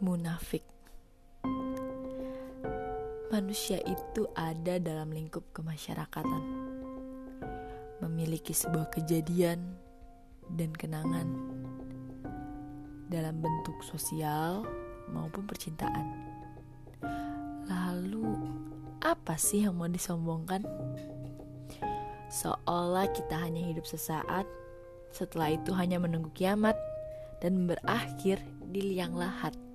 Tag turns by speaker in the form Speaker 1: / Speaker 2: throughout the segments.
Speaker 1: munafik. Manusia itu ada dalam lingkup kemasyarakatan, memiliki sebuah kejadian dan kenangan dalam bentuk sosial maupun percintaan. Lalu, apa sih yang mau disombongkan? Seolah kita hanya hidup sesaat, setelah itu hanya menunggu kiamat dan berakhir di liang lahat.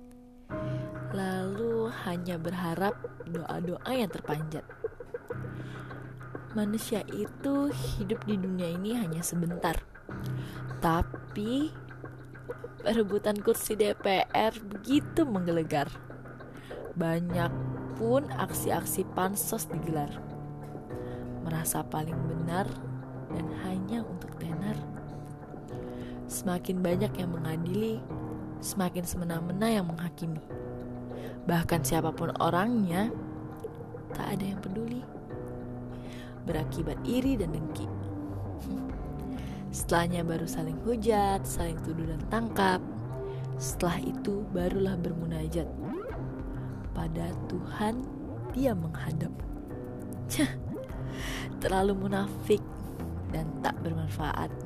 Speaker 1: Lalu hanya berharap doa-doa yang terpanjat. Manusia itu hidup di dunia ini hanya sebentar. Tapi perebutan kursi DPR begitu menggelegar. Banyak pun aksi-aksi pansos digelar. Merasa paling benar dan hanya untuk tenar. Semakin banyak yang mengadili, semakin semena-mena yang menghakimi. Bahkan siapa pun orangnya, tak ada yang peduli. Berakibat iri dan dengki. Setelahnya baru saling hujat, saling tuduh dan tangkap. Setelah itu barulah bermunajat. Pada Tuhan dia menghadap. Terlalu munafik dan tak bermanfaat.